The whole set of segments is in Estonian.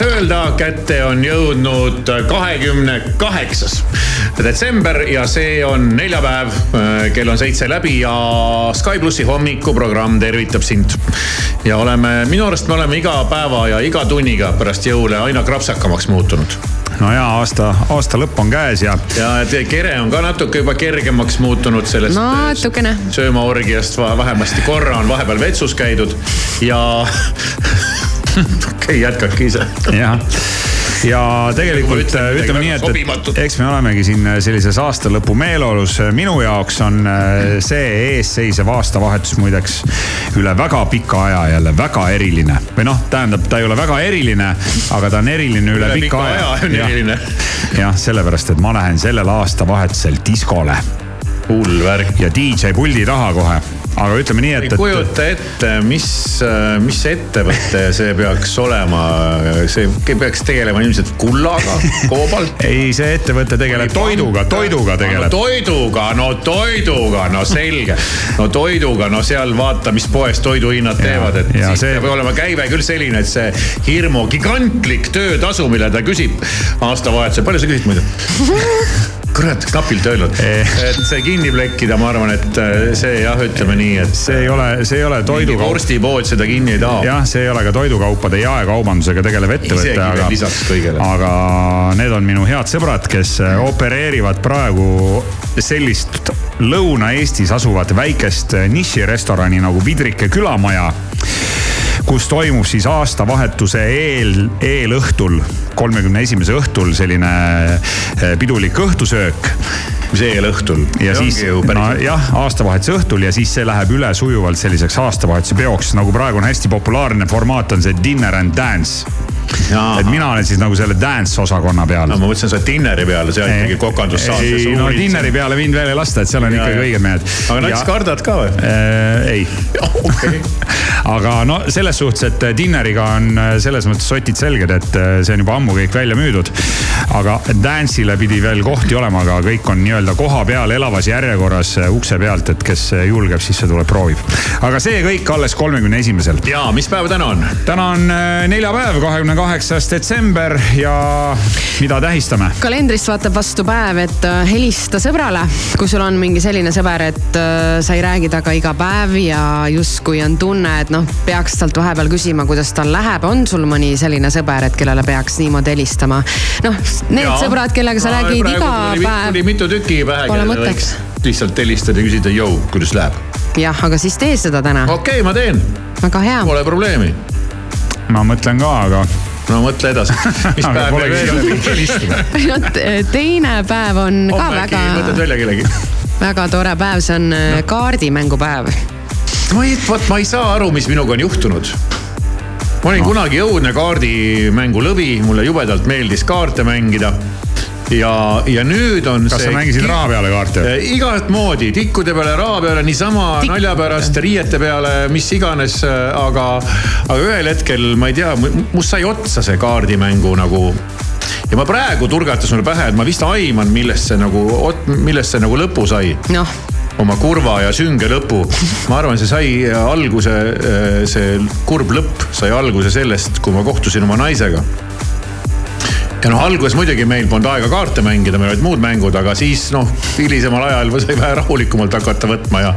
öelda, kätte on jõudnud kahekümne kaheksas detsember ja see on neljapäev. kell on seitse läbi ja Sky plussi hommikuprogramm tervitab sind. ja oleme, minu arust me oleme iga päeva ja iga tunniga pärast jõule aina krapsakamaks muutunud no ja aasta, aasta lõpp on käes ja ja et kere on ka natuke juba kergemaks muutunud sellest No, natukene. söömaorgiast, vähemasti korra on vahepeal vetsus käidud ja okei, jätkake ise. jah, ja tegelikult ütlen midagi ütleme nii, et, et eks me olemegi siin sellises aastalõpu meeleolus. minu jaoks on äh, see eesseisev aastavahetus muideks üle väga pika aja jälle väga eriline või noh, tähendab, ta ei ole väga eriline, aga ta on eriline üle, Üle pika, pika aja on Jah. eriline. jah, sellepärast, et ma lähen sellel aastavahetusel diskole hull värk. ja DJ puldi taha kohe, aga ütleme nii, et, ei kujuta ette, mis, mis ettevõte see peaks olema, see peaks tegelema ilmselt kullaga, koobalt. ei, see ettevõte tegeleb toiduga, toiduga tegeleb. toiduga, no toiduga, no selge. no toiduga, no seal vaata, mis poes toiduhinnad teevad, et ja siis see- peab olema käive küll selline, et see hirmu gigantlik töötasu, mille ta küsib aastavahetusel, palju sa küsid muidu? kurat, napilt öelnud, et see kinni plekkida, ma arvan, et äh, see jah, ütleme nii, et see ei ole, see ei ole toidukaup. vorstipood seda kinni ei taha. jah, see ei ole ka toidukaupade jaekaubandusega tegelev ettevõte, aga lisaks kõigele., aga need on minu head sõbrad, kes opereerivad praegu sellist Lõuna-Eestis asuvat väikest niširestorani nagu Vidrike külamaja kus toimub siis aastavahetuse eel, eelõhtul, kolmekümne esimese õhtul selline eh, pidulik õhtusöök mis eelõhtul. ja siis, nojah, aastavahetuse õhtul ja siis see läheb üle sujuvalt selliseks aastavahetuse peoks, nagu praegu on hästi populaarne formaat on see dinner and dance. Et mina olen siis nagu selle dance osakonna peal no ma mõtlesin, sa oled dinneri peal, seal ikkagi kokandussaate. ei, no dinneri peale mind veel ei lasta, et seal on Ja, ikkagi õiged mehed. aga nats kardad ka või? äh,? ei, okei. aga no selles suhtes, et dinneriga on äh, selles mõttes sotid selged, et äh, see on juba ammu kõik välja müüdud. aga dance'ile pidi veel kohti olema, aga kõik on nii-öelda koha peal elavas järjekorras äh, ukse pealt, et kes äh, julgeb, siis see tuleb, proovib. aga see kõik alles kolmekümne esimesel. ja mis päev täna on? täna on äh, neljapäev, kahekümne kaheksas detsember ja mida tähistame? kalendrist vaatab vastu päev, et äh, helista sõbrale, kui sul on mingi selline sõber, et äh, sa ei räägi temaga iga päev ja justkui on tunne, et noh, peaks talt vahepeal küsima, kuidas tal läheb, on sul mõni selline sõber, et kellele peaks niimoodi helistama? noh, need ja. sõbrad, kellega sa räägid iga tuli päev, mitu tükki pähe, Pole kellele mõtteks. võiks lihtsalt helistada ja küsida, jõu, kuidas läheb? jah, aga siis tee seda täna, okei okay,, ma teen, väga hea. pole probleemi. ma mõtlen ka, aga no mõtle edasi, mis päev meil veel on teine päev on ka homme äkki väga võtad välja kellegi. väga tore päev, see on no. kaardimängupäev. ma ei, vot ma ei saa aru, mis minuga on juhtunud. ma olin no. kunagi õudne kaardimängu lõvi, mulle jubedalt meeldis kaarte mängida. ja, ja nüüd on kas see. sa mängisid raha peale kaarte? igat moodi, tikkude peale, raha peale, niisama Tikk- nalja pärast, riiete peale, mis iganes, aga, aga ühel hetkel ma ei tea, must sai otsa see kaardimängu nagu ja ma praegu turgatas mulle pähe, et ma vist aiman, millest see nagu, millest see nagu lõpu sai noh, oma kurva ja sünge lõpu. ma arvan, see sai alguse, see kurb lõpp sai alguse sellest, kui ma kohtusin oma naisega. Ja noh, alguses muidugi meil polnud aega kaarte mängida, meil olid muud mängud, aga siis noh, hilisemal ajal sai vähe rahulikumalt hakata võtma ja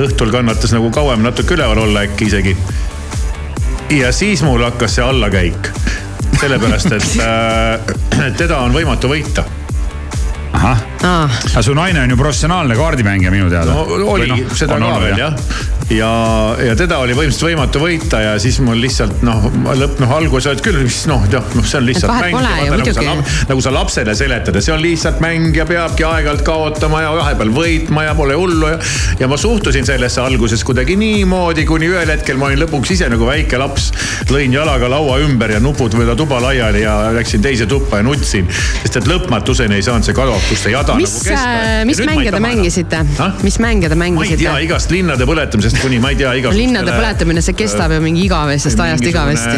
õhtul kannatas nagu kauem natuke üleval olla äkki isegi. ja siis mul hakkas see allakäik, sellepärast et äh, teda on võimatu võita ahah, aa, aga su naine on ju professionaalne kaardimängija minu teada. no oli no, seda ka veel jah. ja, ja teda oli võimsalt võimatu võita ja siis mul lihtsalt noh, lõpp noh alguses olid küll, mis noh, noh, noh, see on lihtsalt mäng. nagu, sa nagu sa lapsele seletad, et see on lihtsalt mäng ja peabki aeg-ajalt kaotama ja vahepeal võitma ja pole hullu ja. ja ma suhtusin sellesse alguses kuidagi niimoodi, kuni ühel hetkel ma olin lõpuks ise nagu väike laps. lõin jalaga laua ümber ja nupud mööda tuba laiali ja läksin teise tuppa ja nutsin. sest et lõpmatuseni ei saanud see kadotuste jada mis nagu, kesta. mis mänge te mängisite? mis mänge te ma ei tea, mängisite? igast linnade põletamisest kuni ma ei tea igasugustele. linnade põletamine, see kestab ju mingi igavesest ajast igavesti.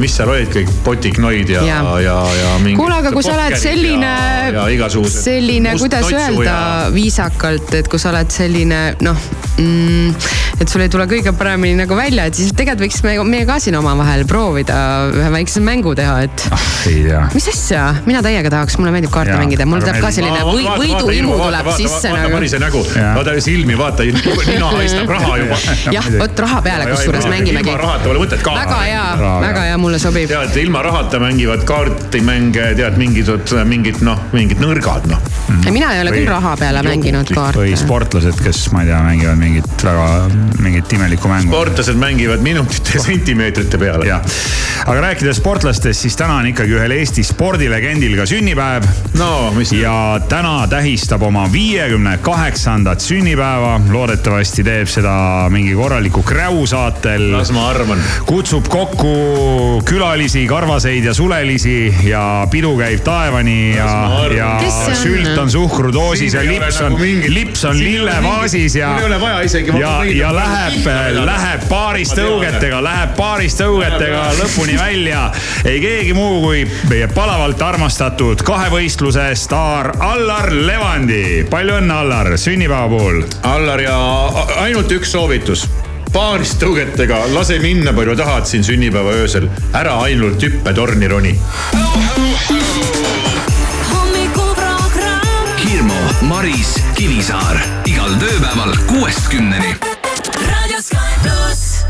mis seal olid kõik, potiknoid ja, ja, ja, ja mingi. kuule, aga kui sa oled selline ja, ja, selline, kuidas öelda ja... viisakalt, et kui sa oled selline noh mm,, et sul ei tule kõige paremini nagu välja, et siis tegelikult võiks me, meie ka siin omavahel proovida ühe väikse mängu teha, et ah, ei tea. mis asja, mina täiega tahaks, mulle meeldib kaarte Jaa, mängida, mul tuleb ka selline või, võiduhimu tuleb sisse vaata, nagu. Marise nägu, vaata silmi, vaata nina haistab raha juba. jah, vot raha peale, kusjuures mängimegi ilma. rahata pole mõtet ka. väga hea väga hea, mulle sobib. tead, ilma rahata mängivad kaartimänge, tead mingid, mingid noh, mingid nõrgad noh. mina ei ole küll Või- raha peale jogurtid mänginud või kaarte. sportlased, kes ma ei tea, mängivad mingit väga, mingit imelikku mängu. sportlased mängivad minutite ja sentimeetrite peale. jah, aga rääkides sportlastest, siis täna on ikkagi ühel Eesti spordilegendil ka sünnipäev no mis. ja täna tähistab oma viiekümne kaheksandat sünnipäeva. loodetavasti teeb seda mingi korraliku kräu saatel. las ma arvan. kutsub kokku külalisi, karvaseid ja sulelisi ja pidu käib taevani ja ja sült on suhkrudoosis ja lips nagu on mingit-, lips on lillevaasis ja mul ei ole vaja isegi- ja, ja läheb, läheb paaris tõugetega, läheb paaris tõugetega lõpuni välja. ei keegi muu kui meie palavalt armastatud kahevõistluse staar Allar Levandi. palju õnne, Allar, sünnipäeva puhul. Allar ja a- ainult üks soovitus paarist tõugetega lase minna, palju tahad siin sünnipäeva öösel, ära ainult hüppetorni roni. Hirmu, Maris, Kivisaar igal tööpäeval kuuest kümneni. Raadio Sky pluss.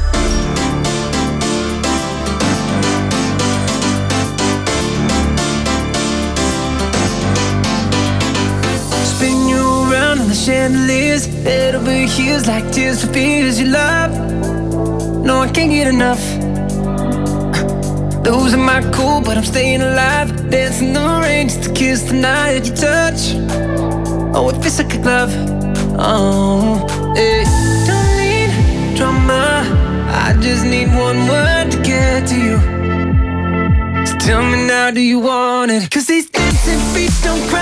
Around on the chandeliers, head over heels like tears for fears you love. No, I can't get enough. Losing my cool, but I'm staying alive. Dancing the rain just to kiss the night you touch. Oh, it feels like a glove. Oh, hey. Don't need drama. I just need one word to get to you. So tell me now, do you want it? Cause these dancing feet don't cry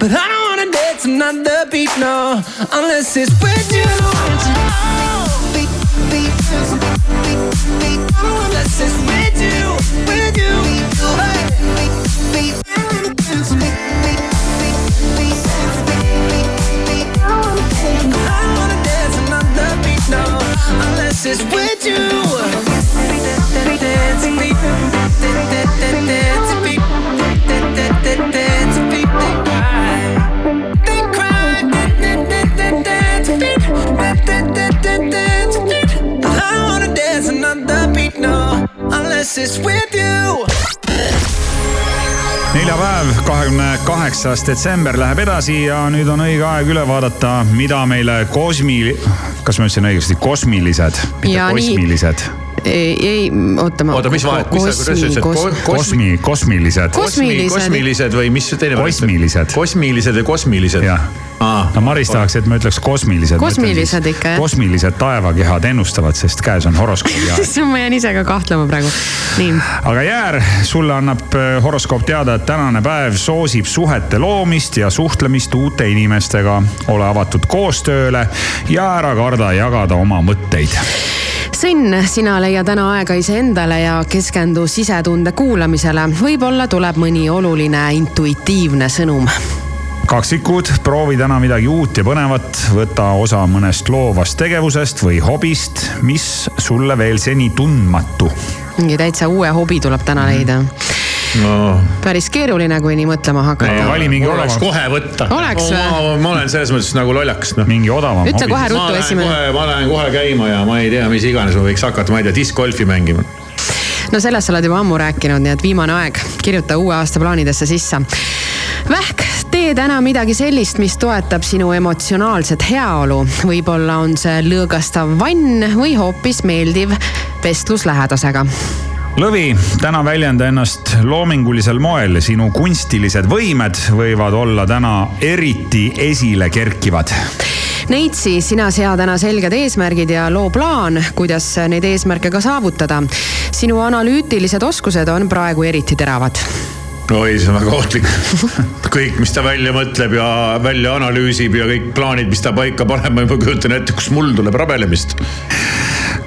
But I don't wanna dance another beat, no, unless it's with you. It's with you. I don't wanna dance another beat, no, unless it's with you. Neljapäev, kahekümne kaheksas detsember läheb edasi ja nüüd on õige aeg üle vaadata, mida meile kosmi-, kas ma ütlesin õigesti, kosmilised, mitte Ja nii- kosmilised, ei, ei, oota ma. oota, mis vahet, mis sa, kuidas sa ütlesid, kosmi, kosmi, kosmilised, Kosmilised. või mis see teine? Kosmilised. kosmilised või kosmilised? jah. no Maris tahaks, et ma ütleks kosmilised. Kosmilised ikka, jah. kosmilised taevakehad ennustavad, sest käes on horoskoobi aeg. ma jään ise ka kahtlema praegu. nii, aga Jäär, sulle annab äh, horoskoop teada, et tänane päev soosib suhete loomist ja suhtlemist uute inimestega. ole avatud koostööle ja ära karda jagada oma mõtteid. Sõnn, sina leia täna aega iseendale ja keskendu sisetunde kuulamisele. võib-olla tuleb mõni oluline intuitiivne sõnum kaksikud, proovi täna midagi uut ja põnevat, võta osa mõnest loovast tegevusest või hobist, mis sulle veel seni tundmatu. mingi täitsa uue hobi tuleb täna leida. no päris keeruline, kui nii mõtlema hakata. vali mingi mul oleks odava, kohe võtta. Oleks või? ma olen selles mõttes nagu lollakas, noh. mingi odavam Ütle kohe ruttu esimene. kohe, ma lähen kohe käima ja ma ei tea, mis iganes ma võiks hakata, ma ei tea, diskgolfi mängima. no sellest sa oled juba ammu rääkinud, nii et viimane aeg kirjuta uue aasta plaanidesse sisse. Vähk, tee täna midagi sellist, mis toetab sinu emotsionaalset heaolu. võib-olla on see lõõgastav vann või hoopis meeldiv vestlus lähedasega. lõvi, täna väljenda ennast loomingulisel moel, sinu kunstilised võimed võivad olla täna eriti esile kerkivad. Neitsi, sina sea täna selged eesmärgid ja loo plaan, kuidas neid eesmärke ka saavutada. sinu analüütilised oskused on praegu eriti teravad oi, see on väga ohtlik. kõik, mis ta välja mõtleb ja välja analüüsib ja kõik plaanid, mis ta paika paneb, ma juba kujutan ette, kus mul tuleb rabelemist.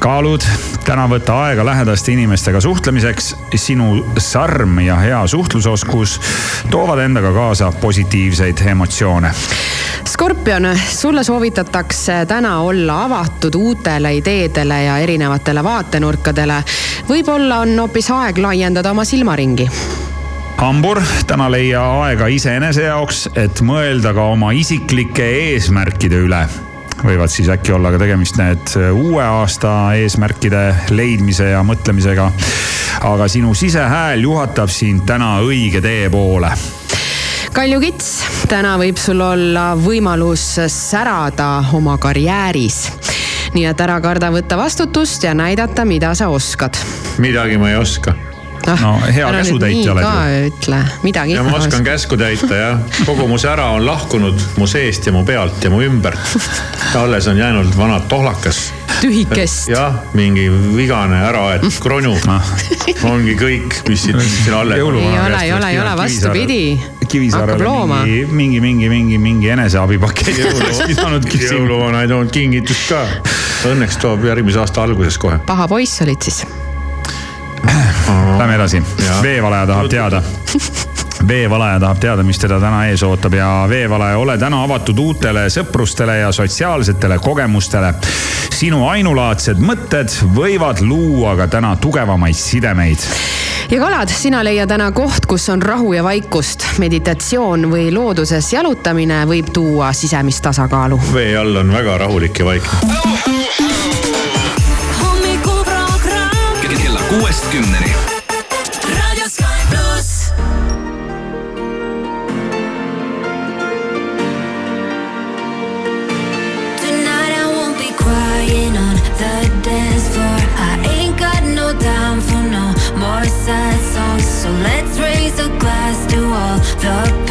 kaalud, täna võta aega lähedaste inimestega suhtlemiseks. sinu sarm ja hea suhtlusoskus toovad endaga kaasa positiivseid emotsioone. Skorpion, sulle soovitatakse täna olla avatud uutele ideedele ja erinevatele vaatenurkadele. võib-olla on hoopis aeg laiendada oma silmaringi hambur, täna leia aega iseenese jaoks, et mõelda ka oma isiklike eesmärkide üle võivad siis äkki olla ka tegemist need uue aasta eesmärkide leidmise ja mõtlemisega. aga sinu sisehääl juhatab sind täna õige tee poole Kaljukits, täna võib sul olla võimalus särada oma karjääris. nii et ära karda võtta vastutust ja näidata, mida sa oskad. midagi ma ei oska No, hea käsutäitja oled ju. ütle, midagi ja ma oskan käsku täita jah, kogu mu sära on lahkunud mu seest ja mu pealt ja mu ümber. alles on jäänud vana tohlakas. tühikest. jah, mingi vigane äraaetud kronu. ongi kõik, mis siin, siin alles on. Ei ole, ei ole, ei ole, vastupidi. Hakkab Kivisaarele looma. mingi, mingi, mingi, mingi, mingi eneseabipakett oleks pidanud küsima. jõuluvana ei toonud kingitust ka. õnneks tuleb järgmise aasta alguses kohe. paha poiss olid siis. Lähme edasi veevalaja tahab teada veevalaja tahab teada, mis teda täna ees ootab ja veevalaja, ole täna avatud uutele sõprustele ja sotsiaalsetele kogemustele. sinu ainulaadsed mõtted võivad luua ka täna tugevamaid sidemeid. ja kalad, sina leia täna koht, kus on rahu ja vaikust. meditatsioon või looduses jalutamine võib tuua sisemist tasakaalu. vee all on väga rahulik ja vaikne. Kuuest kümneni. Tonight I won't be crying on the dance floor. I ain't got no time for no more sad songs. So let's raise a glass to all the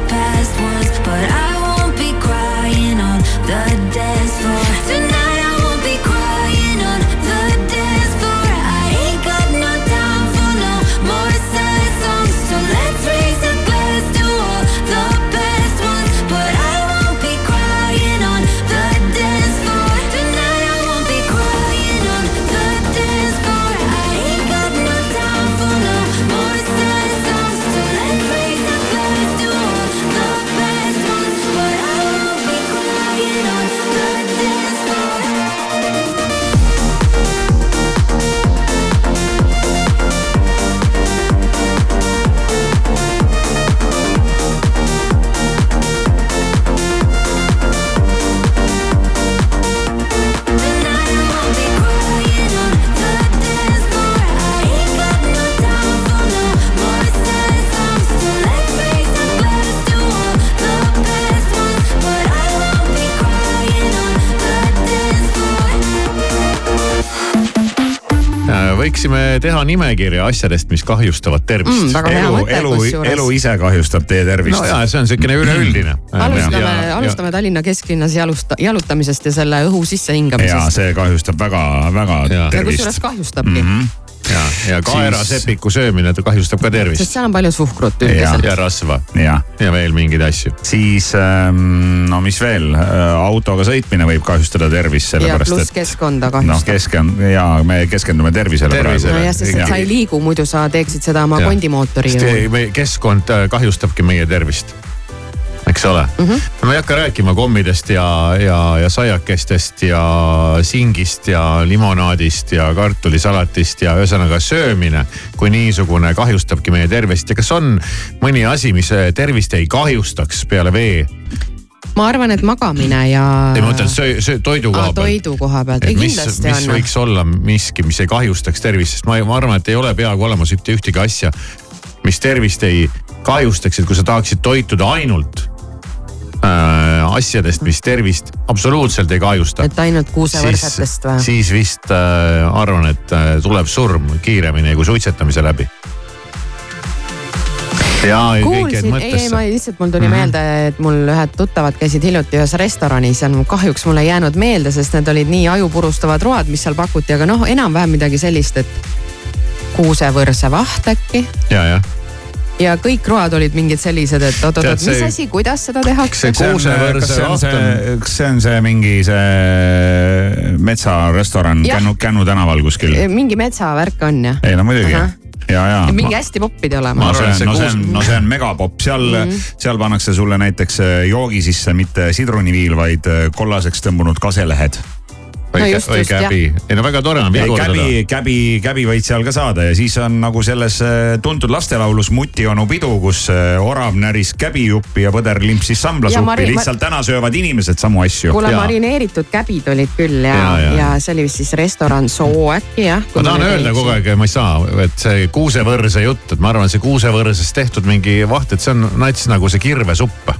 võiksime teha nimekirja asjadest, mis kahjustavad tervist Mm, väga elu, elu, kusjuures. elu ise kahjustab teie tervist no ja see on siukene üleüldine. alustame, alustame Tallinna kesklinnas jalusta-, jalutamisest ja selle õhu ja sissehingamisest. see kahjustab väga-väga Ja. ja kusjuures tervist. kahjustabki mm. -hmm. ja, ja kaerasepiku söömine ta kahjustab ka sest tervist seal on palju suhkrut Ja. üldiselt. ja rasva jah, ja veel mingeid asju. siis ähm, no mis veel, autoga sõitmine võib kahjustada tervist, ja sellepärast pluss et keskkonda noh, kahjustab. keskend- ja me keskendume tervisele, Tervisele. praegu. nojah, sest et sa ei liigu, muidu sa teeksid seda oma kondimootori keskkond äh, kahjustabki meie tervist. Eks ole mm. -hmm. ma ei hakka rääkima kommidest ja, ja, ja saiakestest ja singist ja limonaadist ja kartulisalatist ja ühesõnaga söömine kui niisugune kahjustabki meie tervist ja kas on mõni asi, mis äh, tervist ei kahjustaks peale vee? ma arvan, et magamine ja. ei, ma mõtlen söö, söö, toidu koha Aa, peal. toidu koha pealt, ei mis, kindlasti mis on. võiks olla miski, mis ei kahjustaks tervist, sest ma, ma arvan, et ei ole peaaegu olemas ühte, ühtegi asja, mis tervist ei kahjustaks, et kui sa tahaksid toituda ainult äh, asjadest, mis tervist absoluutselt ei kahjusta. et ainult kuusevõrsetest või? siis vist äh, arvan, et äh, tuleb surm kiiremini kui suitsetamise läbi. ja, ja kõik jäid kuulsin, ei, ei mõttesse ma. lihtsalt mul tuli mm. -hmm. meelde, et mul ühed tuttavad käisid hiljuti ühes restoranis ja kahjuks mulle ei jäänud meelde, sest need olid nii ajupurustavad road, mis seal pakuti, aga noh, enam-vähem midagi sellist, et kuusevõrse vaht äkki ja, jah, ja kõik road olid mingid sellised, et oot-oot, mis see- asi, kuidas seda tehakse kas see on see, kas see on see mingi see metsarestoran. Kännu, Kännu tänaval kuskil? mingi metsavärk on jah? ei no muidugi ja, ja. mingi hästi popp pidi olema. no see on, no see on, no see on megapopp, seal mm, -hmm. seal pannakse sulle näiteks äh, joogi sisse mitte sidruniviil, vaid äh, kollaseks tõmbunud kaselehed. No või just, või käbi, ei no väga tore on käbi, käbi, käbi võid seal ka saada ja siis on nagu selles äh, tuntud lastelaulus Muti onu pidu, kus äh, orav näris käbijuppi ja põder limpsis Ja samblasuppi lihtsalt täna söövad inimesed samu asju. kuule, marineeritud käbid olid küll ja, ja, jaa. ja see oli vist siis restoran Soo äkki jah? ma tahan öelda kogu aeg, ma ei saa, et see kuusevõrse jutt, et ma arvan, see kuusevõrsest tehtud mingi vaht, et see on nats nagu see kirvesupp.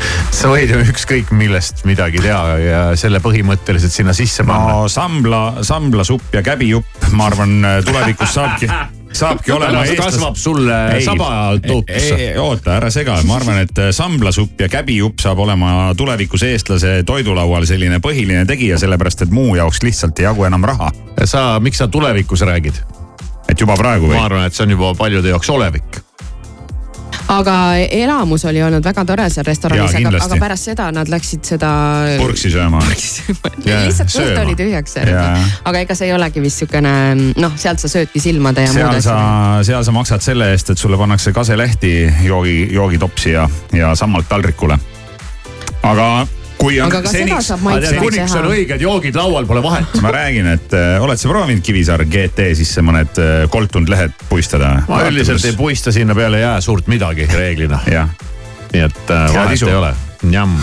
sa võid ju ükskõik millest midagi teha ja selle põhimõtteliselt sinna sisse panna. no sambla, samblasupp ja käbijupp, ma arvan, tulevikus saabki, saabki olema Pärast kasvab sulle sabatups. oota, ära sega, ma arvan, et samblasupp ja käbijupp saab olema tulevikus eestlase toidulaual selline põhiline tegija, sellepärast et muu jaoks lihtsalt ei jagu enam raha. sa, miks sa tulevikus räägid? et juba praegu või ma? arvan, et see on juba paljude jaoks olevik. Aga elamus oli olnud väga tore seal restoranis aga, aga pärast seda nad läksid seda. purksi sööma. Lihtsalt kõht oli tühjaks jäänud. aga ega see ei olegi vist siukene noh, sealt sa söödki silmade ja muud asju., seal sa maksad selle eest, et sulle pannakse kaselehti joogi, joogitopsi ja, ja sammalt taldrikule. aga kui on aga ka seda seniks, saab maitsvaks kuniks on teha. õiged joogid laual, pole vahet. ma räägin, et äh, oled sa proovinud Kivisaar GT sisse mõned äh, koltunud lehed puistada? ma üldiselt ei puista sinna peale jää suurt midagi reeglina, nii et äh, vahet isu. ei ole. Njam.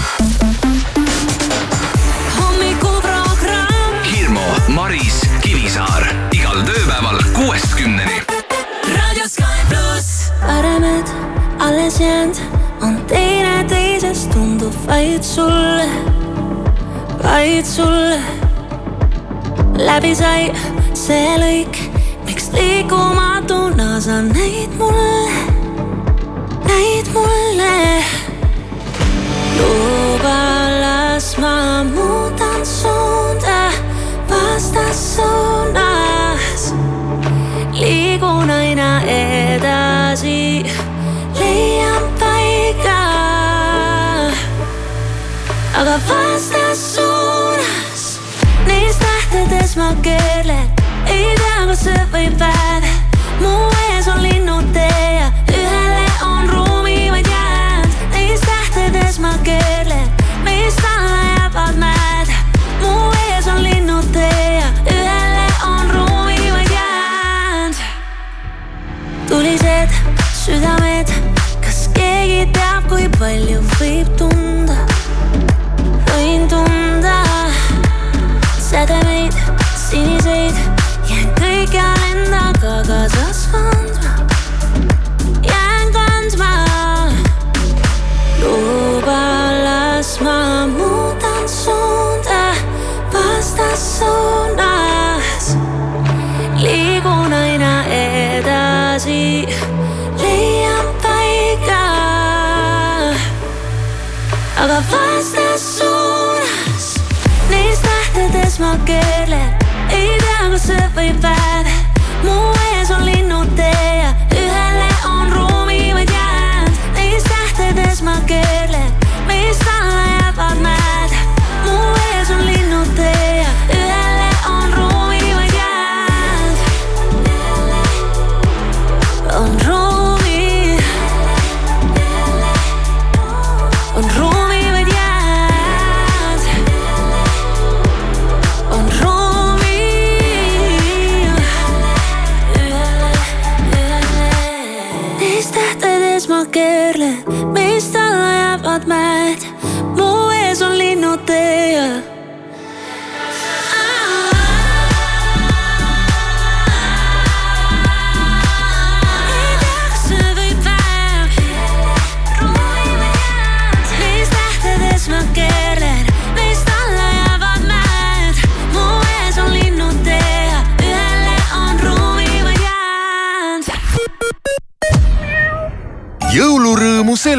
hommikuprogramm Hirmu, Maris, Kivisaar igal tööpäeval kuuest kümneni. Paremed alles jäänud teineteisest tundub vaid sulle, vaid sulle. läbi sai see lõik, miks liikumatuna sa näid mulle, näid mulle luba, las ma muudan suunda vastassuunas. Tähtedes ma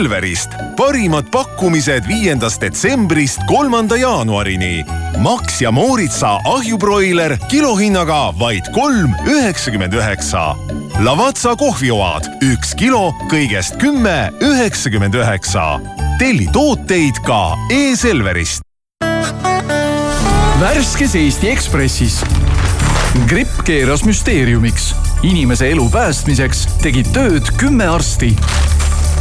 Selverist, parimad pakkumised viiendast detsembrist kolmanda jaanuarini. Max ja Mooritsa ahjubroiler kilohinnaga vaid kolm üheksakümmend üheksa Lavazza kohvioad, üks kilo, kõigest kümme, üheksakümmend üheksa. telli tooteid ka e-Selverist. värskes Eesti Ekspressis. gripp keeras müsteeriumiks. inimese elu päästmiseks tegid tööd kümme arsti.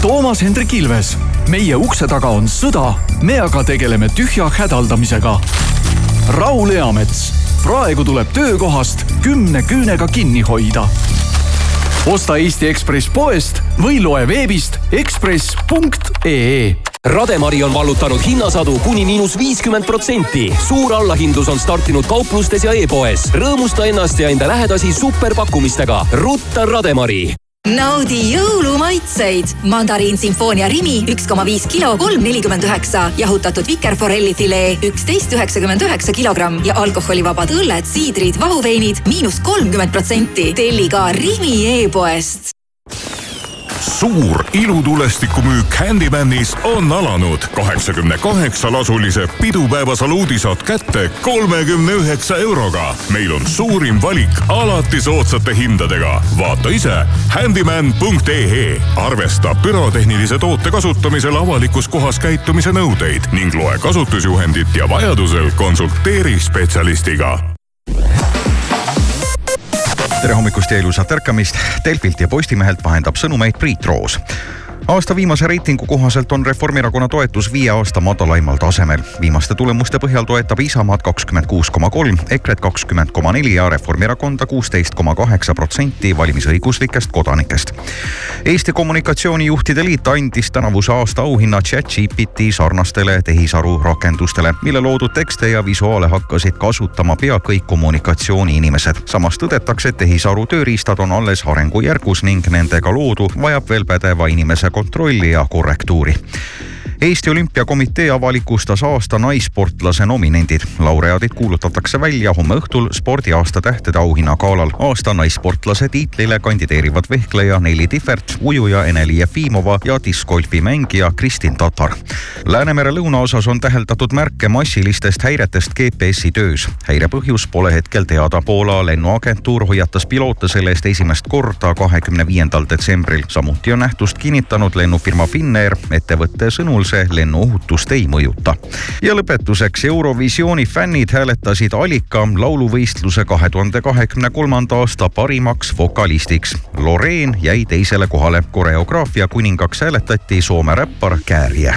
Toomas Hendrik Ilves, meie ukse taga on sõda, me aga tegeleme tühja hädaldamisega. Raul Eamets, praegu tuleb töökohast kümne küünega kinni hoida. osta Eesti Ekspress poest või loe veebist ekspress.ee Rademari on vallutanud hinnasadu kuni miinus viiskümmend protsenti. suur allahindlus on startinud kauplustes ja e-poes. rõõmusta ennast ja enda lähedasi superpakkumistega. rutta Rademari naudi jõulumaitseid. mandariin Sinfoonia Rimi üks koma viis kilo, kolm nelikümmend üheksa. jahutatud vikerforelli filee üksteist üheksakümmend üheksa kilogramm ja alkoholivabad õlled, siidrid, vahuveinid miinus kolmkümmend protsenti. telli ka Rimi e-poest suur ilutulestikumüük Handymanis on alanud. kaheksakümne kaheksa lasulise pidupäeva saluudi saad kätte kolmekümne üheksa euroga. meil on suurim valik alati soodsate hindadega. vaata ise handyman.ee. arvesta pürotehnilise toote kasutamisel avalikus kohas käitumise nõudeid ning loe kasutusjuhendit ja vajadusel konsulteeri spetsialistiga tere hommikust ja ilusat ärkamist. Delfilt ja Postimehelt vahendab sõnumeid Priit Roos aasta viimase reitingu kohaselt on Reformierakonna toetus viie aasta madalaimal tasemel. viimaste tulemuste põhjal toetab Isamaad kakskümmend kuus koma kolm, EKRE-t kakskümmend koma neli ja Reformierakonda kuusteist koma kaheksa protsenti valimisõiguslikest kodanikest. Eesti Kommunikatsioonijuhtide Liit andis tänavuse aasta auhinna chat-GPT sarnastele tehisaru rakendustele, mille loodud tekste ja visuaale hakkasid kasutama pea kõik kommunikatsiooniinimesed. samas tõdetakse, et tehisaru tööriistad on alles arengujärgus ning nendega loodu vajab veel pädeva inimese kontrolli ja korrektuuri. Eesti Olümpiakomitee avalikustas aasta naissportlase nominendid. laureaadid kuulutatakse välja homme õhtul spordiaasta tähtede auhinnagalal. aasta naissportlase tiitlile kandideerivad vehkleja Nelli Tihvert, ujuja Ene-Li Jefimova ja discgolfi mängija Kristin Tatar. Läänemere lõunaosas on täheldatud märke massilistest häiretest GPS-i töös. häire põhjus pole hetkel teada. Poola lennuagentuur hoiatas piloote selle eest esimest korda kahekümne viiendal detsembril. samuti on nähtust kinnitanud lennufirma Finnair. ettevõtte sõnul see lennuohutust ei mõjuta. ja lõpetuseks Eurovisiooni fännid hääletasid Alika lauluvõistluse kahe tuhande kahekümne kolmanda aasta parimaks vokalistiks. Loreen jäi teisele kohale. koreograafia kuningaks hääletati Soome räppar Kääriä.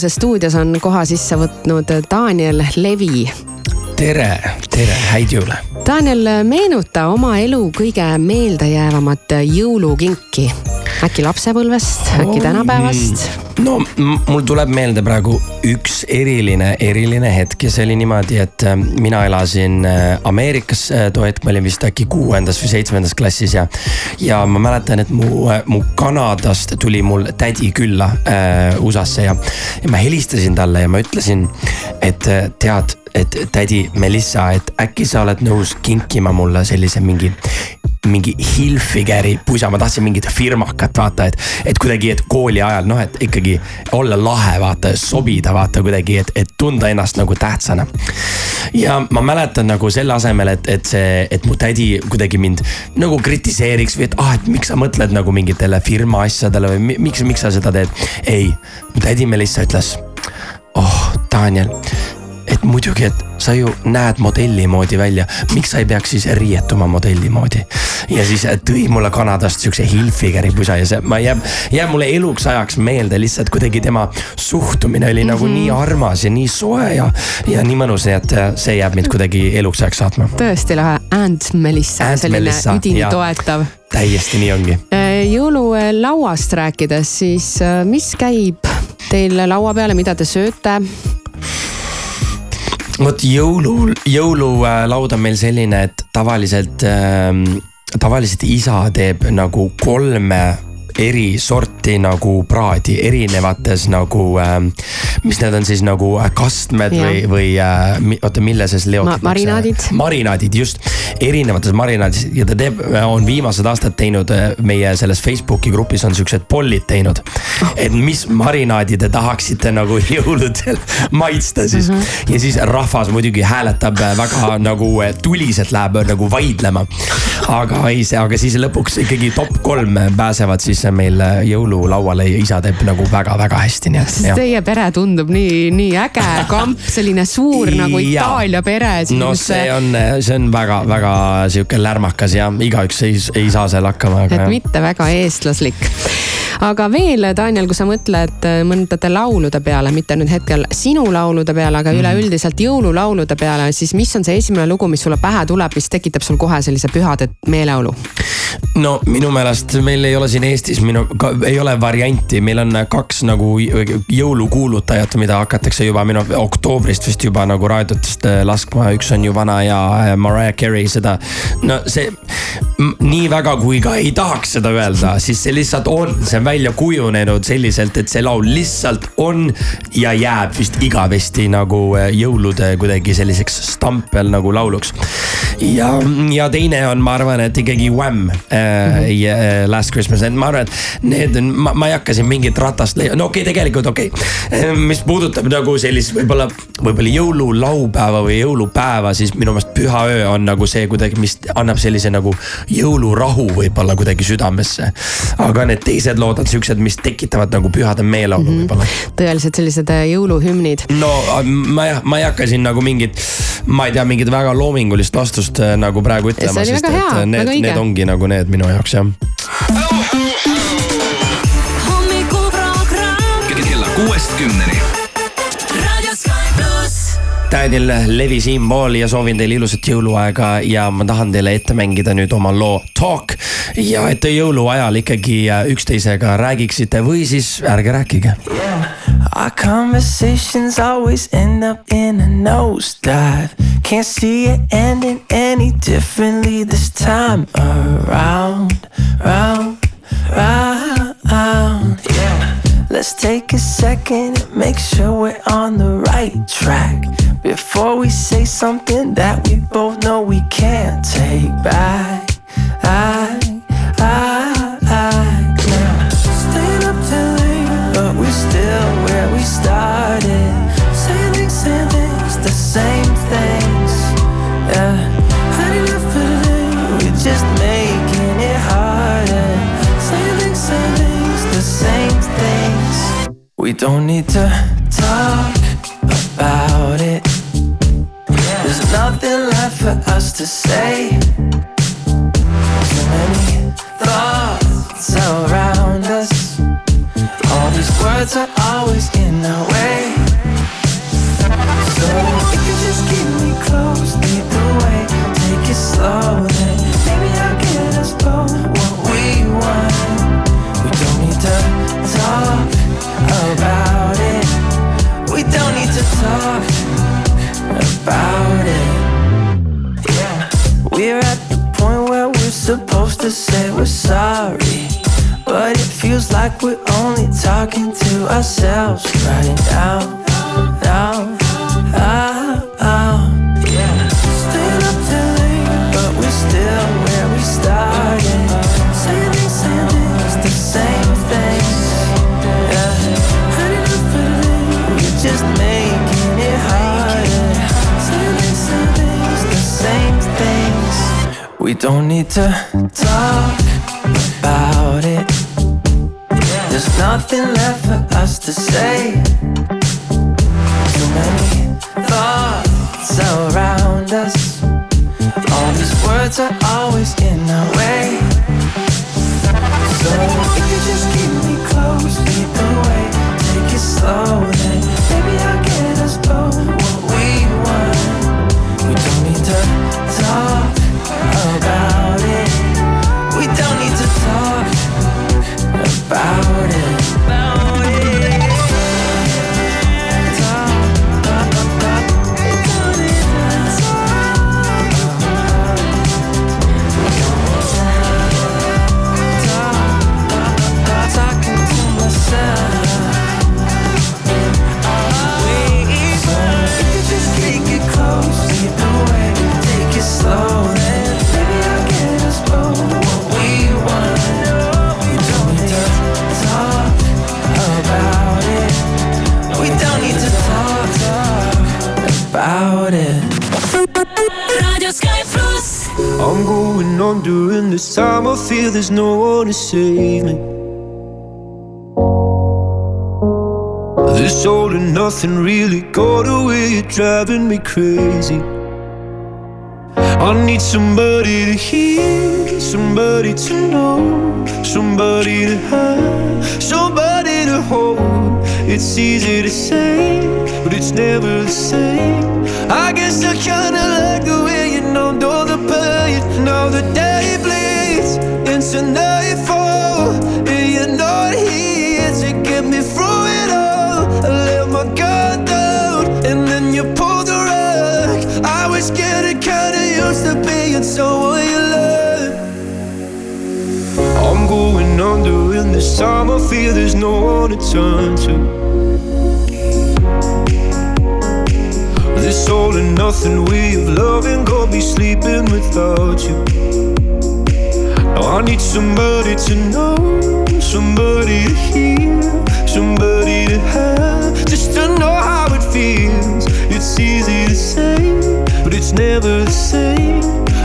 Jõuluses stuudios on koha sisse võtnud Daniel Levi. tere, tere, häid jõule. Daniel, meenuta oma elu kõige meeldejäävamat jõulukinki. äkki lapsepõlvest, äkki tänapäevast? No mul tuleb meelde praegu üks eriline, eriline hetk ja see oli niimoodi, et äh, mina elasin äh, Ameerikas äh, too hetk, ma olin vist äkki kuuendas või seitsmendas klassis ja. ja ma mäletan, et mu, mu Kanadast tuli mul tädi külla äh, USA-sse ja, ja ma helistasin talle ja ma ütlesin, et tead, et tädi Melissa, et äkki sa oled nõus kinkima mulle sellise mingi mingi Hilfigeri pusa, ma tahtsin mingit firmakat, vaata, et, et kuidagi, et kooli ajal noh, et ikkagi olla lahe, vaata, sobida, vaata kuidagi, et, et tunda ennast nagu tähtsana. ja ma mäletan nagu selle asemel, et, et see, et mu tädi kuidagi mind nagu kritiseeriks või et ah, et miks sa mõtled nagu mingitele firma asjadele või mi- miks, miks sa seda teed. ei, mu tädi Melissa ütles, oh, Daniel et muidugi, et sa ju näed modelli moodi välja, miks sa ei peaks siis riietuma modelli moodi. ja siis tõi mulle Kanadast siukse Hilfigeri pusa ja see, ma jääb, jääb mulle eluks ajaks meelde lihtsalt kuidagi tema suhtumine oli mm -hmm. nagu nii armas ja nii soe ja, ja nii mõnus, nii et äh, see jääb mind kuidagi eluks ajaks saatma. tõesti lahe, Ant Melissa, selline Melissa, üdini jaa. toetav. täiesti nii ongi. jõululauast rääkides, siis äh, mis käib teil laua peale, mida te sööte? Vot jõulul, jõululaud on meil selline, et tavaliselt ähm,, tavaliselt isa teeb nagu kolme eri sorti nagu praadi erinevates nagu ähm,, mis need on siis nagu äh, kastmed Jah. või, või äh, oota, mille sees Ma- leotatakse? marinaadid. marinaadid just, erinevates marinaadis ja ta teeb, on viimased aastad teinud äh, meie selles Facebooki grupis on siuksed pollid teinud. et mis marinaadi te tahaksite nagu jõuludel maitsta siis mm. -hmm. ja siis rahvas muidugi hääletab äh, väga nagu äh, tuliselt läheb äh, nagu vaidlema. aga ei, aga siis lõpuks ikkagi top kolm äh, pääsevad siis meil äh, jõululauale isa teeb nagu väga-väga hästi, nii et Teie pere tundub nii, nii äge kamp, selline suur nagu. Itaalia pere. no see on, see on väga-väga sihuke lärmakas ja igaüks ei, ei saa seal hakkama, et jah. mitte väga eestlaslik. aga veel, Daniel, kui sa mõtled äh, mõndade laulude peale, mitte nüüd hetkel sinu laulude peale, aga Mhm. üleüldiselt jõululaulude peale, siis mis on see esimene lugu, mis sulle pähe tuleb, mis tekitab sul kohe sellise pühade meeleolu? No minu meelest meil ei ole siin Eestis minu, ei ole varianti, meil on kaks nagu jõulukuulutajat, mida hakatakse juba minu oktoobrist vist juba nagu raadiotest äh, laskma, üks on ju vana ja äh, Mariah Carey seda. no see nii väga, kui ka ei tahaks seda öelda, siis see lihtsalt on, see on välja kujunenud selliselt, et see laul lihtsalt on ja jääb vist igavesti nagu äh, jõulude kuidagi selliseks stampel nagu lauluks. ja, ja teine on, ma arvan, et ikkagi Wham ja, äh, Last Christmas, et ma arvan, et need on, ma, ei hakka siin mingit ratast leia-, no okei okay,, tegelikult okei okay. mis puudutab nagu sellist võib-olla, võib-olla jõululaupäeva või jõulupäeva, siis minu meelest pühaöö on nagu see kuidagi, mis annab sellise nagu jõulurahu võib-olla kuidagi südamesse. aga need teised lood on siuksed, mis tekitavad nagu pühade meeleolu mm -hmm. võib-olla tõeliselt sellised äh, jõuluhümnid. no ma jah, ma ei hakka siin nagu mingit, ma ei tea, mingit väga loomingulist vastust nagu praegu ütlema, sest et hea, need need ongi nagu need minu jaoks jah. kella kuuest kümneni. Daniel Levi siinpool ja soovin teile ilusat jõuluaega ja ma tahan teile ette mängida nüüd oma loo Talk. ja et te jõuluajal ikkagi äh, üksteisega räägiksite või siis ärge rääkige yeah.. Our conversations always end up in a nosedive. Can't see it ending any differently this time around, round, round, yeah. Let's take a second and make sure we're on the right track before we say something that we both know we can't take back. nothing really got away, you're driving me crazy. I need somebody to hear, somebody to know, somebody to have, somebody to hold. It's easy to say, but it's never the same. I guess I kinda like the way you know, know the pain, know the day. tell what you love. I'm going under, and this time I fear there's no one to turn to. This all and nothing we have loving, gonna be sleeping without you. Now I need somebody to know, somebody to hear, somebody to have, just to know how it feels. It's easy to say, but it's never the same.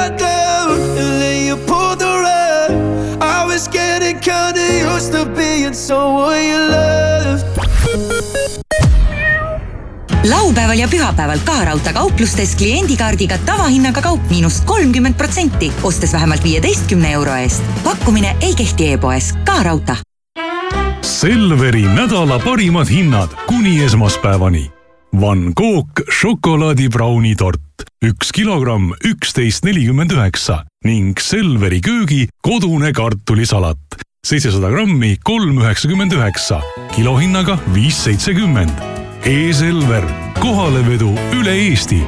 shut down and then you pulled the rug. I was getting kinda used to being someone you loved. laupäeval ja pühapäeval ka raudteekauplustes kliendikaardiga tavahinnaga kaup miinus kolmkümmend protsenti, ostes vähemalt viieteistkümne euro eest. pakkumine ei kehti e-poes, ka raudtee. Selveri nädala parimad hinnad kuni esmaspäevani. Van Gogh šokolaadibrauni tort, üks kilogramm, üksteist nelikümmend üheksa ning Selveri köögi kodune kartulisalat, seitsesada grammi, kolm üheksakümmend üheksa, kilohinnaga viis seitsekümmend. E-Selver, kohalevedu üle Eesti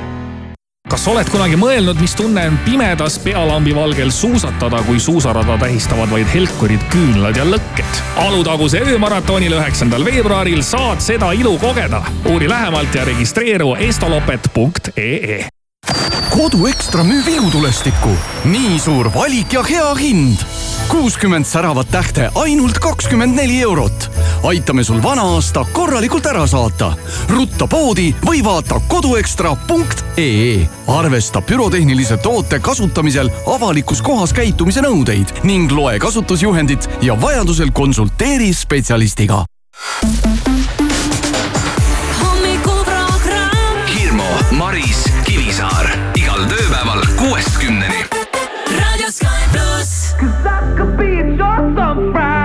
kas oled kunagi mõelnud, mis tunne on pimedas pealambi valgel suusatada, kui suusarada tähistavad vaid helkurid, küünlad ja lõkked? Alutaguse öömaratonil üheksandal veebruaril saad seda ilu kogeda. uuri lähemalt ja registreeru estolopet.ee kodu Ekstra müüb ilutulestikku. nii suur valik ja hea hind. kuuskümmend säravat tähte ainult kakskümmend neli eurot. aitame sul vana aasta korralikult ära saata. rutta poodi või vaata koduekstra.ee. arvesta pürotehnilise toote kasutamisel avalikus kohas käitumise nõudeid ning loe kasutusjuhendit ja vajadusel konsulteeri spetsialistiga. Bye.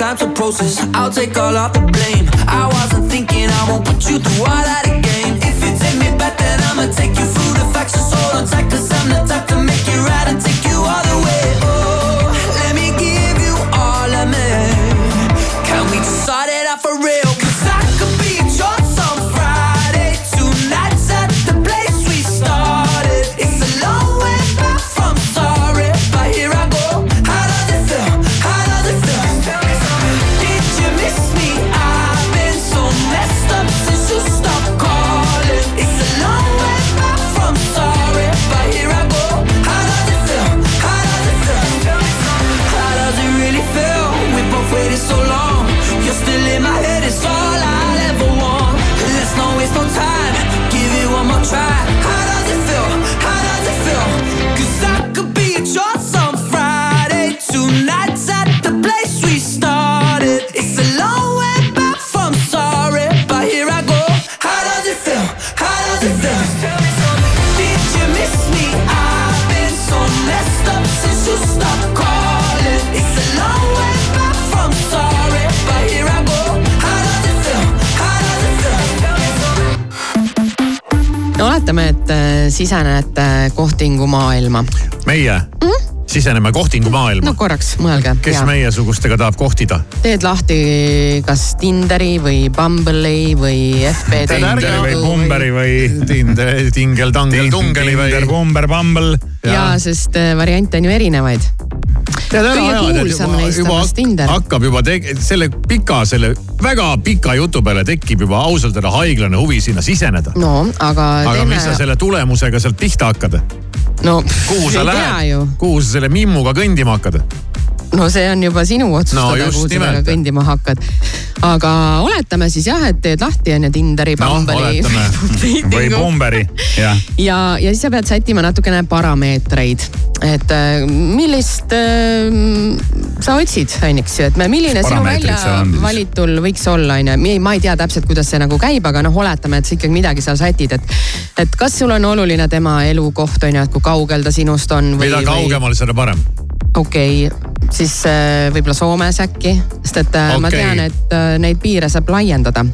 Time to process. I'll take all of the blame. I wasn't thinking I won't put you through all that et äh, sisenete kohtingu maailma. meie siseneme kohtingu maailma no. korraks mõelge. kes meiesugustega tahab kohtida? teed lahti kas Tinderi või Bumble'i või FB Tinderi või Pumberi või Tinder, Tingel, Tangel, Tungeli või. Tinder, Pumber, Bumble. ja sest äh, variante on ju erinevaid. Tinder. hakkab juba teg-, selle pika, selle väga pika jutu peale tekib juba ausalt öelda haiglane huvi sinna siseneda. no aga, aga teeme mis sa selle tulemusega sealt pihta hakkad? no kuhu sa lähed kuhu sa selle mimmuga kõndima hakkad? No see on juba sinu otsustada No no,, kuhu sa temaga kõndima hakkad. aga oletame siis jah, et teed lahti on ju Tinderi, Bumble'i või Pumberi, jah. ja, ja siis sa pead sättima natukene parameetreid, et äh, millist äh, sa otsid, on eks ju, et me- milline sinu välja valitul võiks olla, on ju. ma ei tea täpselt, kuidas see nagu käib, aga noh, oletame, et sa ikkagi midagi seal sätid, et, et kas sul on oluline tema elukoht on ju, et kui kaugel ta sinust on. mida kaugemal, seda parem. Okei okay., siis äh, võib-olla Soomes äkki, sest et okay. ma Okei. tean, et äh, neid piire saab laiendada.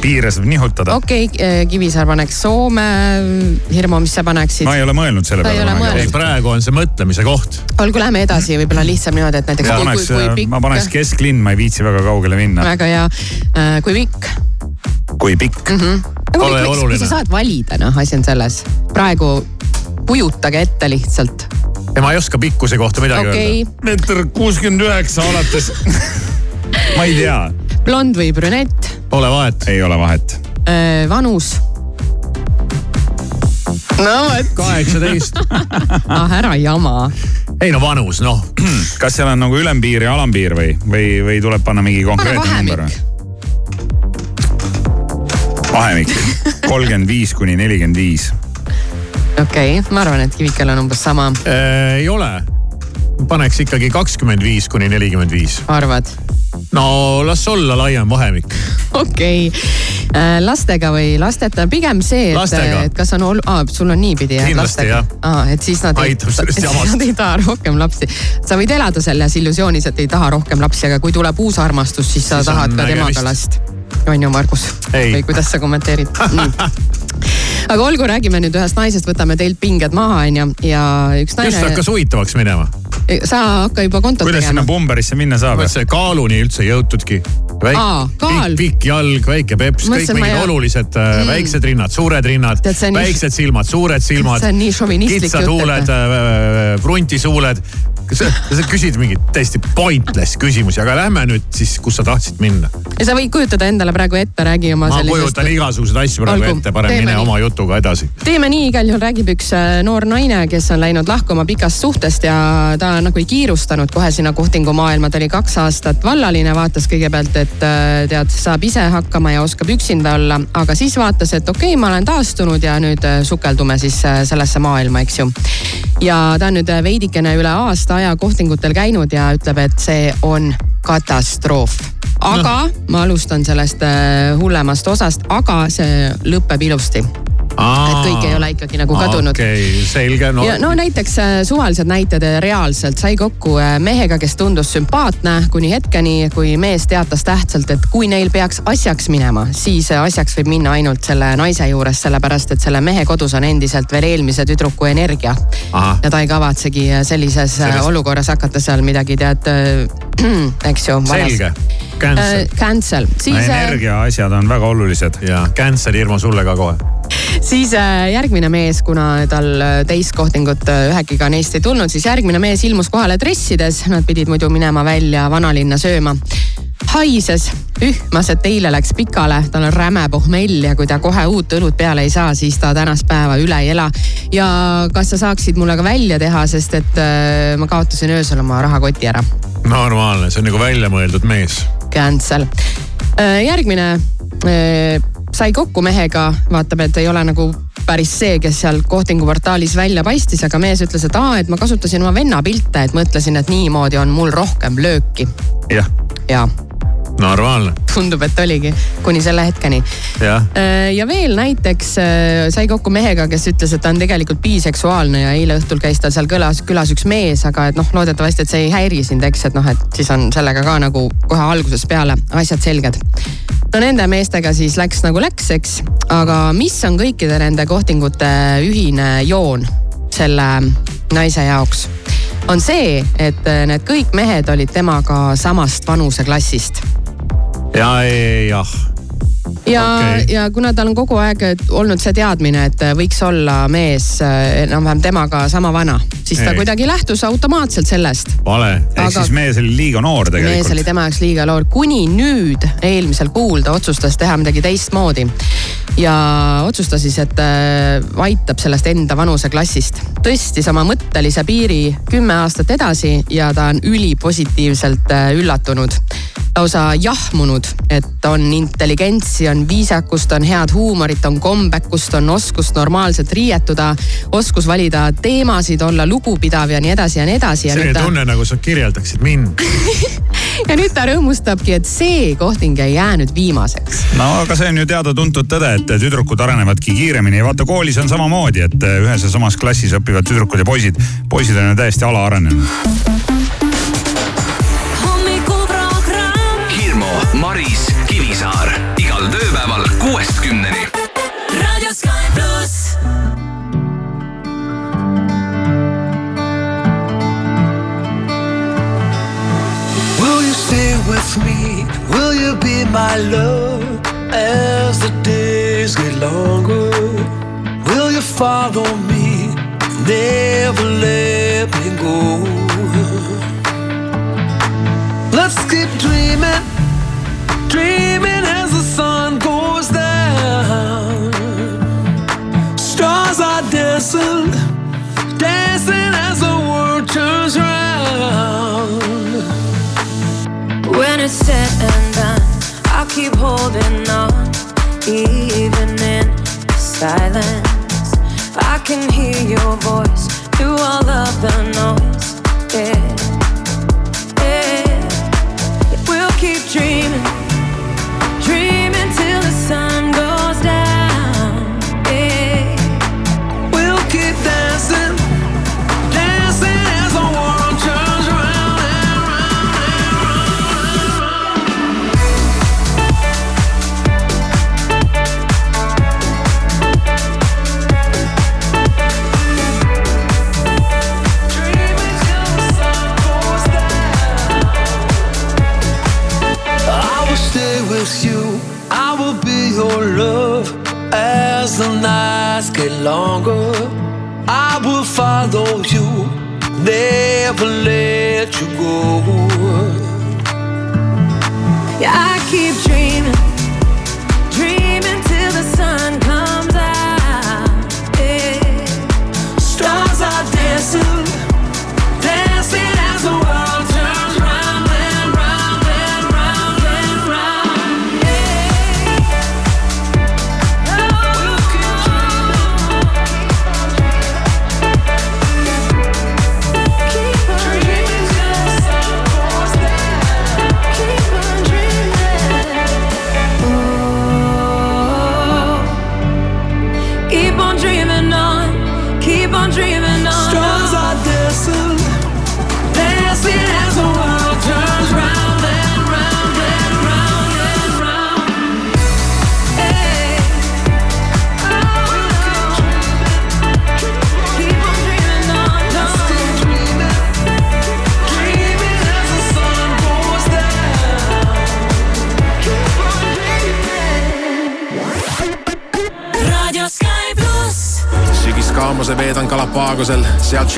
piire saab nihutada. okei okay,, Kivisaar paneks Soome, Hirmu, mis sa paneksid? ma ei ole mõelnud selle ei, praegu on see mõtlemise koht. olgu, lähme edasi, võib-olla lihtsam niimoodi, et näiteks ma kui, paneks pikk. ma paneks kesklinn, ma ei viitsi väga kaugele minna. väga hea, kui pikk kui pikk mm. -hmm. Kui, kui oluline. sa saad valida, noh, asi on selles. praegu kujutage ette lihtsalt. Ja ma ei oska pikkuse kohta midagi okei öelda., meeter kuuskümmend üheksa alates. ma ei tea. blond või brünett, Pole vahet. ei ole vahet. vanus. no vot. kaheksateist. ah, ära jama. ei no vanus, noh. kas seal on nagu ülempiir ja alampiir või, või, või tuleb panna mingi konkreetne number? vahemik, kolmkümmend viis kuni nelikümmend viis. Okei okay,, ma arvan, et Kivikel on umbes sama, ei ole. paneks ikkagi kakskümmend viis kuni nelikümmend viis. arvad? no las olla laiem vahemik. okei okay., lastega või lasteta, pigem see, et et kas on ol-, aa, sul on niipidi jah? Kindlasti, jah. aa, et siis nad ei. Nad ei taha rohkem lapsi. sa võid elada selles illusioonis, et ei taha rohkem lapsi, aga kui tuleb uus armastus, siis sa Siis tahad ka temaga nägemist. last. on ju, Margus? Ei. või kuidas sa kommenteerid? aga olgu, räägime nüüd ühest naisest, võtame teilt pinged maha, onju, ja üks just naine, hakkas huvitavaks minema. Sa hakka juba kontot kuidas sinna tegema. Pumberisse minna saab? mõtlesin, et kaaluni üldse ei jõutudki. Pikk, pikk jalg, väike peps, kõik ma mingid ei- olulised mm. Mm. väiksed rinnad, suured rinnad, on nii- väiksed silmad, suured silmad. See on nii šovinistlik kitsad jutt, et- huuled, pruntisuuled. sa sa küsid mingeid täiesti pointless küsimusi, aga lähme nüüd siis, kus sa tahtsid minna. ja sa võid kujutada endale praegu ette, räägi oma ma sellisest kujutan igasuguseid asju praegu Olgu, ette, parem mine nii. oma jutuga edasi. teeme nii, igal juhul räägib üks äh, noor naine, kes on läinud lahkuma pikast suhtest ja ta nagu ei kiirustanud kohe sinna kohtingumaailma, ta oli kaks aastat vallaline, vaatas kõigepealt, et äh, tead, saab ise hakkama ja oskab üksinda olla, aga siis vaatas, et okei okay,, ma olen taastunud ja nüüd äh, sukeldume siis äh, sellesse maailma, eks ju. ja ta on nüüd veidikene üle aasta aja kohtingutel käinud ja ütleb, et see on katastroof aga no. ma alustan sellest hullemast osast, aga see lõpeb ilusti. Et kõik ei ole ikkagi nagu kadunud okei okay,, selge, no no näiteks äh, suvalised näited äh, reaalselt sai kokku äh, mehega, kes tundus sümpaatne kuni hetkeni, kui mees teatas tähtsalt, et kui neil peaks asjaks minema, siis äh, asjaks võib minna ainult selle naise juures, sellepärast et selle mehe kodus on endiselt veel eelmise tüdruku energia. Ja ta ei kavatsegi äh, sellises. Sellest- olukorras hakata seal midagi tead, eks ju. selge, cancel. Cancel, siis äh, energia asjad on väga olulised. ja cancel Irmo sulle ka kohe. Siis äh, järgmine mees, kuna tal äh, teist kohtingut äh, ühekiga neist ei tulnud, siis järgmine mees ilmus kohale dressides, nad pidid muidu minema välja vanalinna sööma. haises, ühmas, et eile läks pikale, tal on räme pohmell ja kui ta kohe uut õlut peale ei saa, siis ta tänast päeva üle ei ela. ja kas sa saaksid mulle ka välja teha, sest et äh, ma kaotasin öösel oma rahakoti ära. normaalne, see on nagu väljamõeldud mees. Cancel. järgmine äh, sai kokku mehega, vaatab, et ei ole nagu päris see, kes seal kohtingu portaalis välja paistis, aga mees ütles, et aa, et ma kasutasin oma venna pilte, et mõtlesin, et niimoodi on mul rohkem lööki. jah, ja normaalne, tundub, et oligi kuni selle hetkeni. jah. ja veel näiteks äh, sai kokku mehega, kes ütles, et ta on tegelikult biseksuaalne ja eile õhtul käis tal seal külas, külas üks mees, aga et noh, loodetavasti, et see ei häiri sind, eks, et noh, et siis on sellega ka nagu kohe algusest peale asjad selged. no nende meestega siis läks nagu läks, eks, aga mis on kõikide nende kohtingute ühine joon selle naise jaoks? on see, et äh, need kõik mehed olid temaga samast vanuseklassist ja, jah. ja okay., ja kuna tal on kogu aeg olnud see teadmine, et võiks olla mees äh, enam-vähem temaga sama vana, siis ta Ei. kuidagi lähtus automaatselt sellest. vale. ehk siis mees oli liiga noor mees oli tegelikult. tema jaoks liiga noor, kuni nüüd eelmisel kuul ta otsustas teha midagi teistmoodi. Ja otsustas siis, et äh, aitab sellest enda vanuseklassist. tõstis oma mõttelise piiri kümme aastat edasi ja ta on ülipositiivselt äh, üllatunud lausa jahmunud, et on intelligentsi, on viisakust, on head huumorit, on kombekust, on oskust normaalselt riietuda, oskus valida teemasid, olla lugupidav ja nii edasi ja nii edasi. ja selline nüüd ta tunne, nagu sa kirjeldaksid mind. ja nüüd ta rõõmustabki, et see kohting ei jäänud viimaseks. no aga see on ju teada-tuntud tõde, et tüdrukud arenevadki kiiremini ja vaata koolis on samamoodi, et ühes ja samas klassis õpivad tüdrukud ja poisid. poisid on ju täiesti alaarenenud. Maris Kivisaar igal tööpäeval kuuest kümneni. raadio Sky pluss. Will you stay with me? Will you be my love as the days get longer? Will you follow me? Never let me go. Let's keep dreaming, dreaming as the sun goes down. Stars are dancing, dancing as the world turns round. When it's said and keep holding on, even in silence. I can hear your voice through all of the noise. Yeah. Longer. I will follow you, never let you go.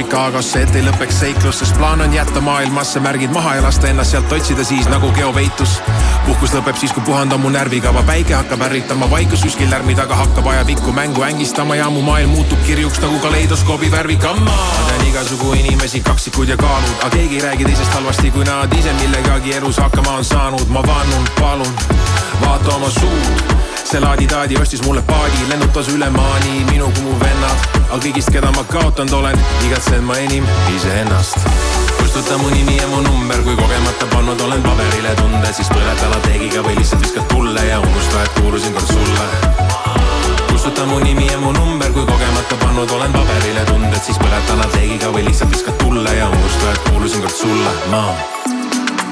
Chicagosse, et ei lõpeks seiklus, sest plaan on jätta maailmasse märgid maha ja lasta ennast sealt otsida siis nagu geopeitus. puhkus lõpeb siis, kui puhand on mu närvikava, päike hakkab ärritama, vaikus kuskil lärmi taga hakkab ajapikku mängu ängistama ja mu maailm muutub kirjuks nagu kaleidoskoobi värvikamma. ma tean igasugu inimesi, kaksikud ja kaalud, aga keegi ei räägi teisest halvasti, kui nad. Ise millegagi elus hakkama on saanud, ma vannun, palun, vaata oma suud. See laadi-taadi ostis mulle paadi, lennutas üle maani minu kui mu vennad, aga kõigist, keda ma kaotanud olen, igatsen ma enim iseennast. kustuta mu nimi ja mu number, kui kogemata pannud olen paberile tunde, siis põleta lateegiga või lihtsalt viskad tulle ja unusta, et kuulusin kord sulle. kustuta mu nimi ja mu number, kui kogemata pannud olen paberile tunded, siis põleta lateegiga või lihtsalt viskad tulle ja unusta, et kuulusin kord sulle, ma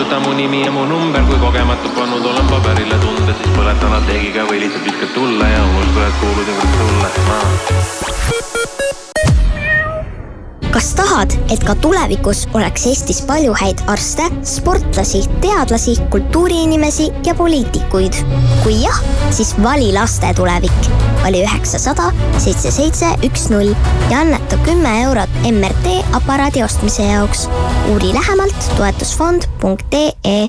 Unustada mu nimi ja mu number, kui kogemata pannud olen paberile tunde, siis põletan apteegiga või lihtsalt viskad tulle ja unusta, et kuulud ju kõik sulle. Kas tahad, et ka tulevikus oleks Eestis palju häid arste, sportlasi, teadlasi, kultuuriinimesi ja poliitikuid? kui jah, siis vali laste tulevik. vali üheksasada seitse seitse üks null ja anneta kümme eurot MRT aparaadi ostmise jaoks. uuri lähemalt toetusfond.ee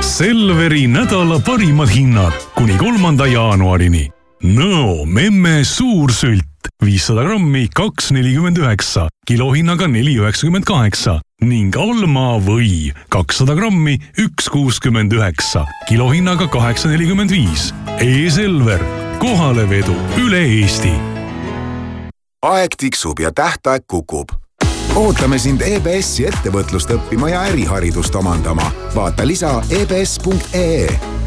Selveri nädala parimad hinnad kuni kolmanda jaanuarini. Nõo memme suursült viissada grammi, kaks nelikümmend üheksa, kilohinnaga neli üheksakümmend kaheksa ning Alma või kakssada grammi, üks kuuskümmend üheksa, kilohinnaga kaheksa nelikümmend viis. E-Selver, kohalevedu üle Eesti aeg tiksub ja tähtaeg kukub. ootame sind EBS-i ettevõtlust õppima ja äriharidust omandama. vaata lisa ebs.ee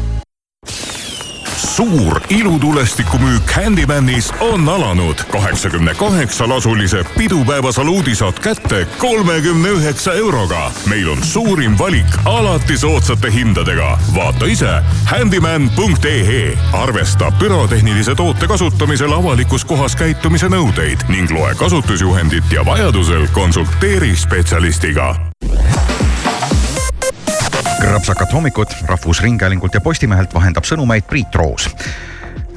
suur ilutulestikumüük Handymanis on alanud. kaheksakümne kaheksa lasulise pidupäeva saluudi saad kätte kolmekümne üheksa euroga. meil on suurim valik alati soodsate hindadega. vaata ise handyman.ee arvesta pürotehnilise toote kasutamisel avalikus kohas käitumise nõudeid ning loe kasutusjuhendit ja vajadusel konsulteeri spetsialistiga krõpsakat hommikut Rahvusringhäälingult ja Postimehelt vahendab sõnumeid Priit Roos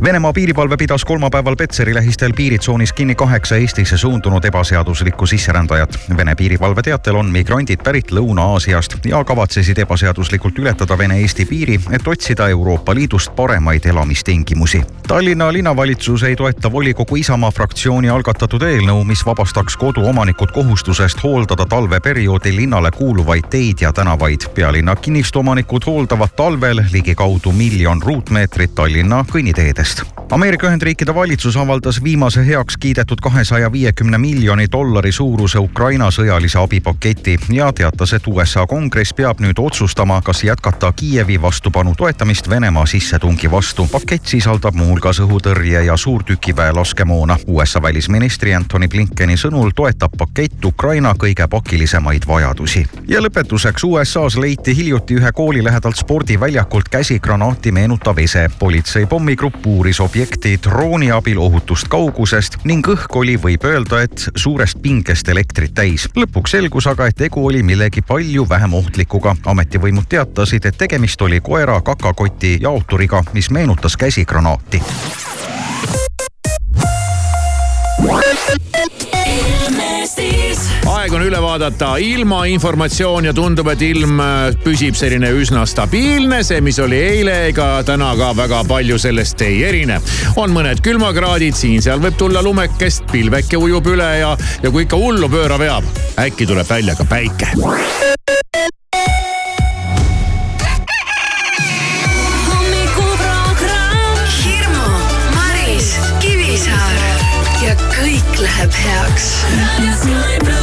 Venemaa piirivalve pidas kolmapäeval Petseri lähistel piiritsoonis kinni kaheksa Eestisse suundunud ebaseaduslikku sisserändajat. Vene piirivalve teatel on migrandid pärit Lõuna-Aasiast ja kavatsesid ebaseaduslikult ületada Vene-Eesti piiri, et otsida Euroopa Liidust paremaid elamistingimusi. Tallinna linnavalitsus ei toeta volikogu Isamaa fraktsiooni algatatud eelnõu, mis vabastaks koduomanikud kohustusest hooldada talveperioodil linnale kuuluvaid teid ja tänavaid. pealinna kinnistuomanikud hooldavad talvel ligikaudu miljon ruutmeetrit Tallinna kõnniteedest eest. Ameerika Ühendriikide valitsus avaldas viimase heaks kiidetud kahesaja viiekümne miljoni dollari suuruse Ukraina sõjalise abipaketi ja teatas, et USA kongress peab nüüd otsustama, kas jätkata Kiievi vastupanu toetamist Venemaa sissetungi vastu. pakett sisaldab muuhulgas õhutõrje ja suurtükiväe laskemoona. USA välisministri Antony Blinkeni sõnul toetab pakett Ukraina kõige pakilisemaid vajadusi. ja lõpetuseks USA-s leiti hiljuti ühe kooli lähedalt spordiväljakult käsigranaati meenutav ese. politsei pommigrupp uuris objekti drooni abil ohutust kaugusest ning õhk oli, võib öelda, et suurest pingest elektrit täis. lõpuks selgus aga, et tegu oli millegi palju vähem ohtlikuga. ametivõimud teatasid, et tegemist oli koera kakakoti jaoturiga, mis meenutas käsigranaati. Aeg on üle vaadata ilmainformatsioon ja tundub, et ilm püsib selline üsna stabiilne. see, mis oli eile, ega täna ka väga palju sellest ei erine. on mõned külmakraadid, siin-seal võib tulla lumekest, pilveke ujub üle ja, ja kui ikka hullu pööra veab, äkki tuleb välja ka päike. Kõik läheb